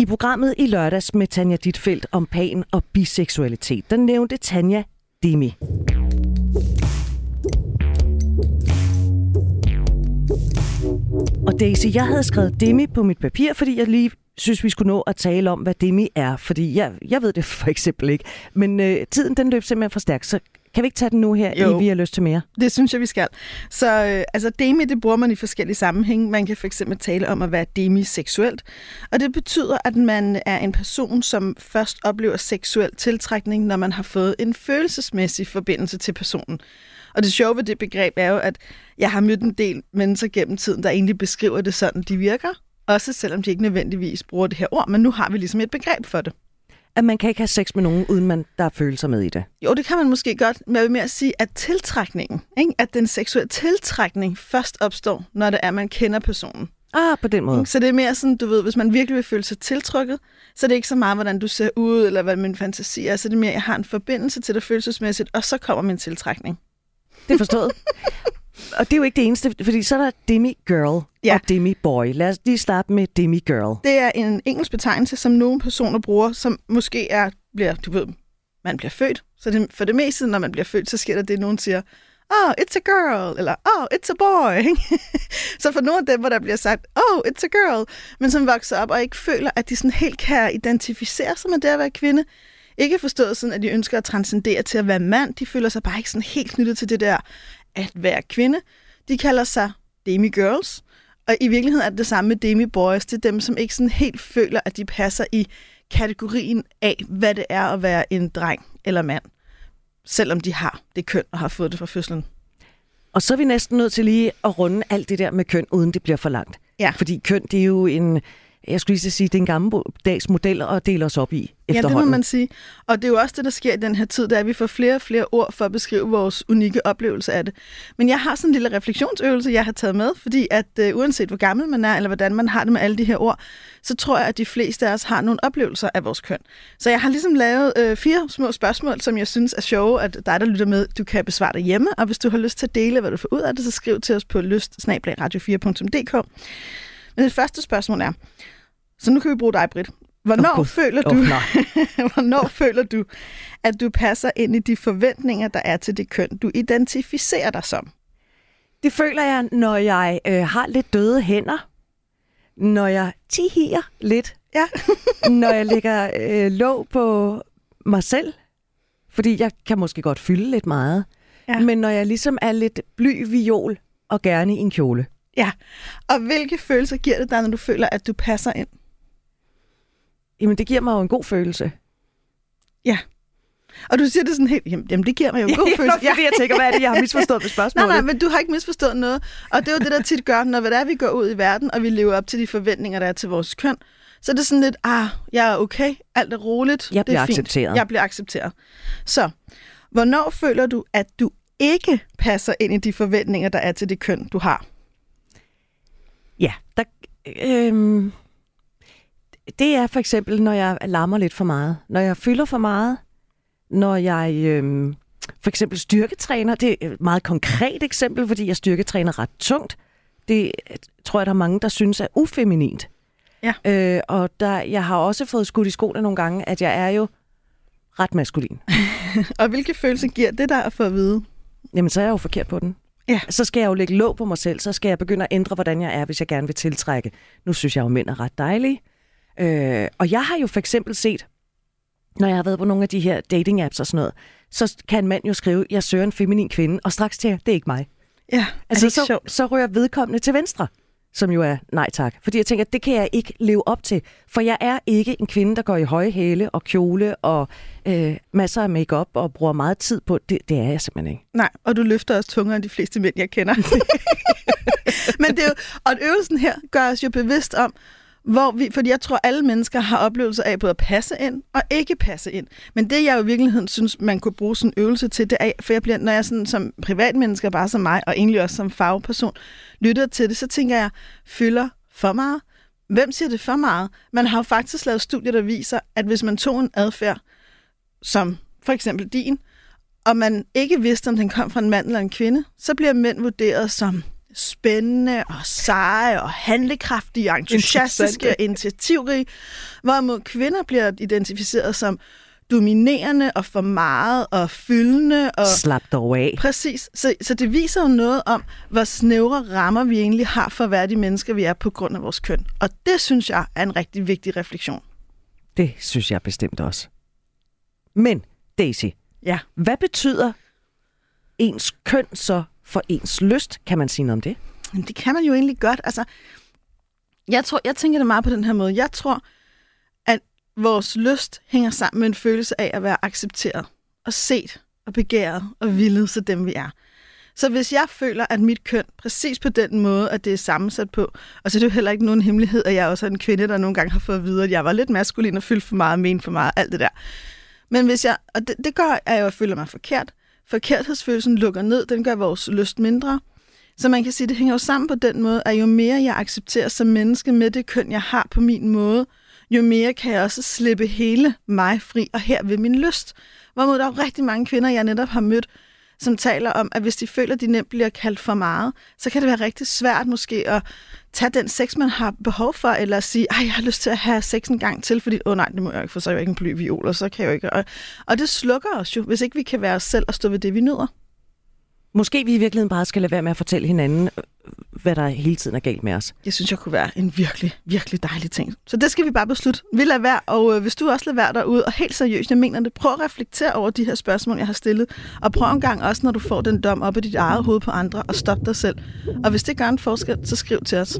I programmet i lørdags med Tanja Ditfeldt om pan og biseksualitet, der nævnte Tanja Demi. Og Daisy, jeg havde skrevet Demi på mit papir, fordi jeg lige synes, vi skulle nå at tale om, hvad Demi er. Fordi jeg, jeg ved det for eksempel ikke. Men øh, tiden den løb simpelthen for stærkt, så kan vi ikke tage den nu her, jo. i Vi har lyst til mere? Det synes jeg, vi skal. Så øh, altså, demi, det bruger man i forskellige sammenhænge. Man kan for eksempel tale om at være demiseksuelt. Og det betyder, at man er en person, som først oplever seksuel tiltrækning, når man har fået en følelsesmæssig forbindelse til personen. Og det sjove ved det begreb er jo, at jeg har mødt en del mennesker gennem tiden, der egentlig beskriver det sådan, de virker. Også selvom de ikke nødvendigvis bruger det her ord, men nu har vi ligesom et begreb for det at man kan ikke have sex med nogen, uden man der er følelser med i det. Jo, det kan man måske godt, men jeg vil mere sige, at tiltrækningen, ikke? at den seksuelle tiltrækning først opstår, når det er, at man kender personen. Ah, på den måde. Så det er mere sådan, du ved, hvis man virkelig vil føle sig tiltrykket, så er det ikke så meget, hvordan du ser ud, eller hvad min fantasi er, så det er mere, at jeg har en forbindelse til det følelsesmæssigt, og så kommer min tiltrækning. Det er forstået. og det er jo ikke det eneste, fordi så er der demi-girl ja. og demi-boy. Lad os lige starte med demi-girl. Det er en engelsk betegnelse, som nogle personer bruger, som måske er, bliver, du ved, man bliver født. Så det, for det meste, når man bliver født, så sker der det, at nogen siger, oh, it's a girl, eller oh, it's a boy. så for nogle af dem, hvor der bliver sagt, oh, it's a girl, men som vokser op og ikke føler, at de sådan helt kan identificere sig med det at være kvinde, ikke forstået sådan, at de ønsker at transcendere til at være mand. De føler sig bare ikke sådan helt knyttet til det der at være kvinde. De kalder sig demi-girls, og i virkeligheden er det det samme med demi-boys. Det er dem, som ikke sådan helt føler, at de passer i kategorien af, hvad det er at være en dreng eller mand, selvom de har det køn og har fået det fra fødslen. Og så er vi næsten nødt til lige at runde alt det der med køn, uden det bliver for langt. Ja. Fordi køn, det er jo en, jeg skulle lige sige, det er en gammeldags model at dele os op i Ja, det må man sige. Og det er jo også det, der sker i den her tid, der er, at vi får flere og flere ord for at beskrive vores unikke oplevelse af det. Men jeg har sådan en lille refleksionsøvelse, jeg har taget med, fordi at uh, uanset hvor gammel man er, eller hvordan man har det med alle de her ord, så tror jeg, at de fleste af os har nogle oplevelser af vores køn. Så jeg har ligesom lavet uh, fire små spørgsmål, som jeg synes er sjove, at dig, der lytter med, du kan besvare det hjemme. Og hvis du har lyst til at dele, hvad du får ud af det, så skriv til os på lyst 4dk Men det første spørgsmål er, så nu kan vi bruge dig, Britt. Hvornår, oh, føler du, oh, hvornår føler du, at du passer ind i de forventninger, der er til det køn, du identificerer dig som? Det føler jeg, når jeg øh, har lidt døde hænder, når jeg tihier lidt, ja. når jeg lægger øh, låg på mig selv, fordi jeg kan måske godt fylde lidt meget, ja. men når jeg ligesom er lidt bly viol og gerne i en kjole. Ja, og hvilke følelser giver det dig, når du føler, at du passer ind? Jamen, det giver mig jo en god følelse. Ja. Og du siger det sådan helt, jamen det giver mig jo en god ja, følelse. Ja, fordi jeg tænker, hvad er det, jeg har misforstået med spørgsmålet? nej, nej, men du har ikke misforstået noget. Og det er jo det, der tit gør, når det er, vi går ud i verden, og vi lever op til de forventninger, der er til vores køn. Så det er sådan lidt, ah, jeg er okay, alt er roligt, jeg det er fint. accepteret. Jeg bliver accepteret. Så, hvornår føler du, at du ikke passer ind i de forventninger, der er til det køn, du har? Ja, der, øh, det er for eksempel, når jeg larmer lidt for meget. Når jeg fylder for meget. Når jeg øh, for eksempel styrketræner. Det er et meget konkret eksempel, fordi jeg styrketræner ret tungt. Det tror jeg, der er mange, der synes er ufeminint. Ja. Øh, og der, jeg har også fået skudt i skoene nogle gange, at jeg er jo ret maskulin. og hvilke følelser giver det der at få at vide? Jamen, så er jeg jo forkert på den. Ja. Så skal jeg jo lægge låg på mig selv, så skal jeg begynde at ændre, hvordan jeg er, hvis jeg gerne vil tiltrække. Nu synes jeg jo, mænd er ret dejlige. Øh, og jeg har jo for eksempel set, når jeg har været på nogle af de her dating-apps og sådan noget, så kan en mand jo skrive, jeg søger en feminin kvinde, og straks til, det er ikke mig. Ja, altså, det så, sjovt? så rører vedkommende til venstre, som jo er nej tak. Fordi jeg tænker, det kan jeg ikke leve op til. For jeg er ikke en kvinde, der går i høje hæle og kjole og øh, masser af makeup og bruger meget tid på. Det, det er jeg simpelthen ikke. Nej, og du løfter også tungere end de fleste mænd, jeg kender. Men det er jo, og øvelsen her gør os jo bevidst om, hvor vi, fordi jeg tror, alle mennesker har oplevelser af både at passe ind og ikke passe ind. Men det, jeg jo i virkeligheden synes, man kunne bruge sådan en øvelse til, det er, for jeg bliver, når jeg sådan, som privatmenneske, bare som mig, og egentlig også som fagperson, lytter til det, så tænker jeg, fylder for meget? Hvem siger det for meget? Man har jo faktisk lavet studier, der viser, at hvis man tog en adfærd, som for eksempel din, og man ikke vidste, om den kom fra en mand eller en kvinde, så bliver mænd vurderet som spændende og seje og handlekraftige entusiastiske og initiativrige, hvorimod kvinder bliver identificeret som dominerende og for meget og fyldende. Og Slap dog af. Præcis. Så, så det viser jo noget om, hvor snævre rammer vi egentlig har for være de mennesker, vi er på grund af vores køn. Og det synes jeg er en rigtig vigtig refleksion. Det synes jeg bestemt også. Men, Daisy, Ja. hvad betyder ens køn så for ens lyst? Kan man sige noget om det? Men det kan man jo egentlig godt. Altså, jeg, tror, jeg tænker det meget på den her måde. Jeg tror, at vores lyst hænger sammen med en følelse af at være accepteret og set og begæret og villet så dem vi er. Så hvis jeg føler, at mit køn præcis på den måde, at det er sammensat på, og så er det jo heller ikke nogen hemmelighed, at jeg også er en kvinde, der nogle gange har fået at vide, at jeg var lidt maskulin og fyldt for meget, men for meget, alt det der. Men hvis jeg, og det, det gør, at jeg føler mig forkert. Forkerthedsfølelsen lukker ned, den gør vores lyst mindre. Så man kan sige, at det hænger jo sammen på den måde, at jo mere jeg accepterer som menneske med det køn, jeg har på min måde, jo mere kan jeg også slippe hele mig fri, og her ved min lyst. Hvorimod der er jo rigtig mange kvinder, jeg netop har mødt, som taler om, at hvis de føler, at de nemt bliver kaldt for meget, så kan det være rigtig svært måske at tage den sex, man har behov for, eller at sige, ej, jeg har lyst til at have sex en gang til, fordi, åh oh, nej, det må jeg ikke, for så er jeg ikke en bly viol, og så kan jeg jo ikke. Og, og det slukker os jo, hvis ikke vi kan være os selv og stå ved det, vi nyder. Måske vi i virkeligheden bare skal lade være med at fortælle hinanden, hvad der hele tiden er galt med os. Jeg synes jeg kunne være en virkelig, virkelig dejlig ting. Så det skal vi bare beslutte. Vi lader være, og øh, hvis du også lader være derude, og helt seriøst, jeg mener det, prøv at reflektere over de her spørgsmål, jeg har stillet, og prøv en gang også, når du får den dom op i dit eget hoved på andre, og stop dig selv. Og hvis det gør en forskel, så skriv til os.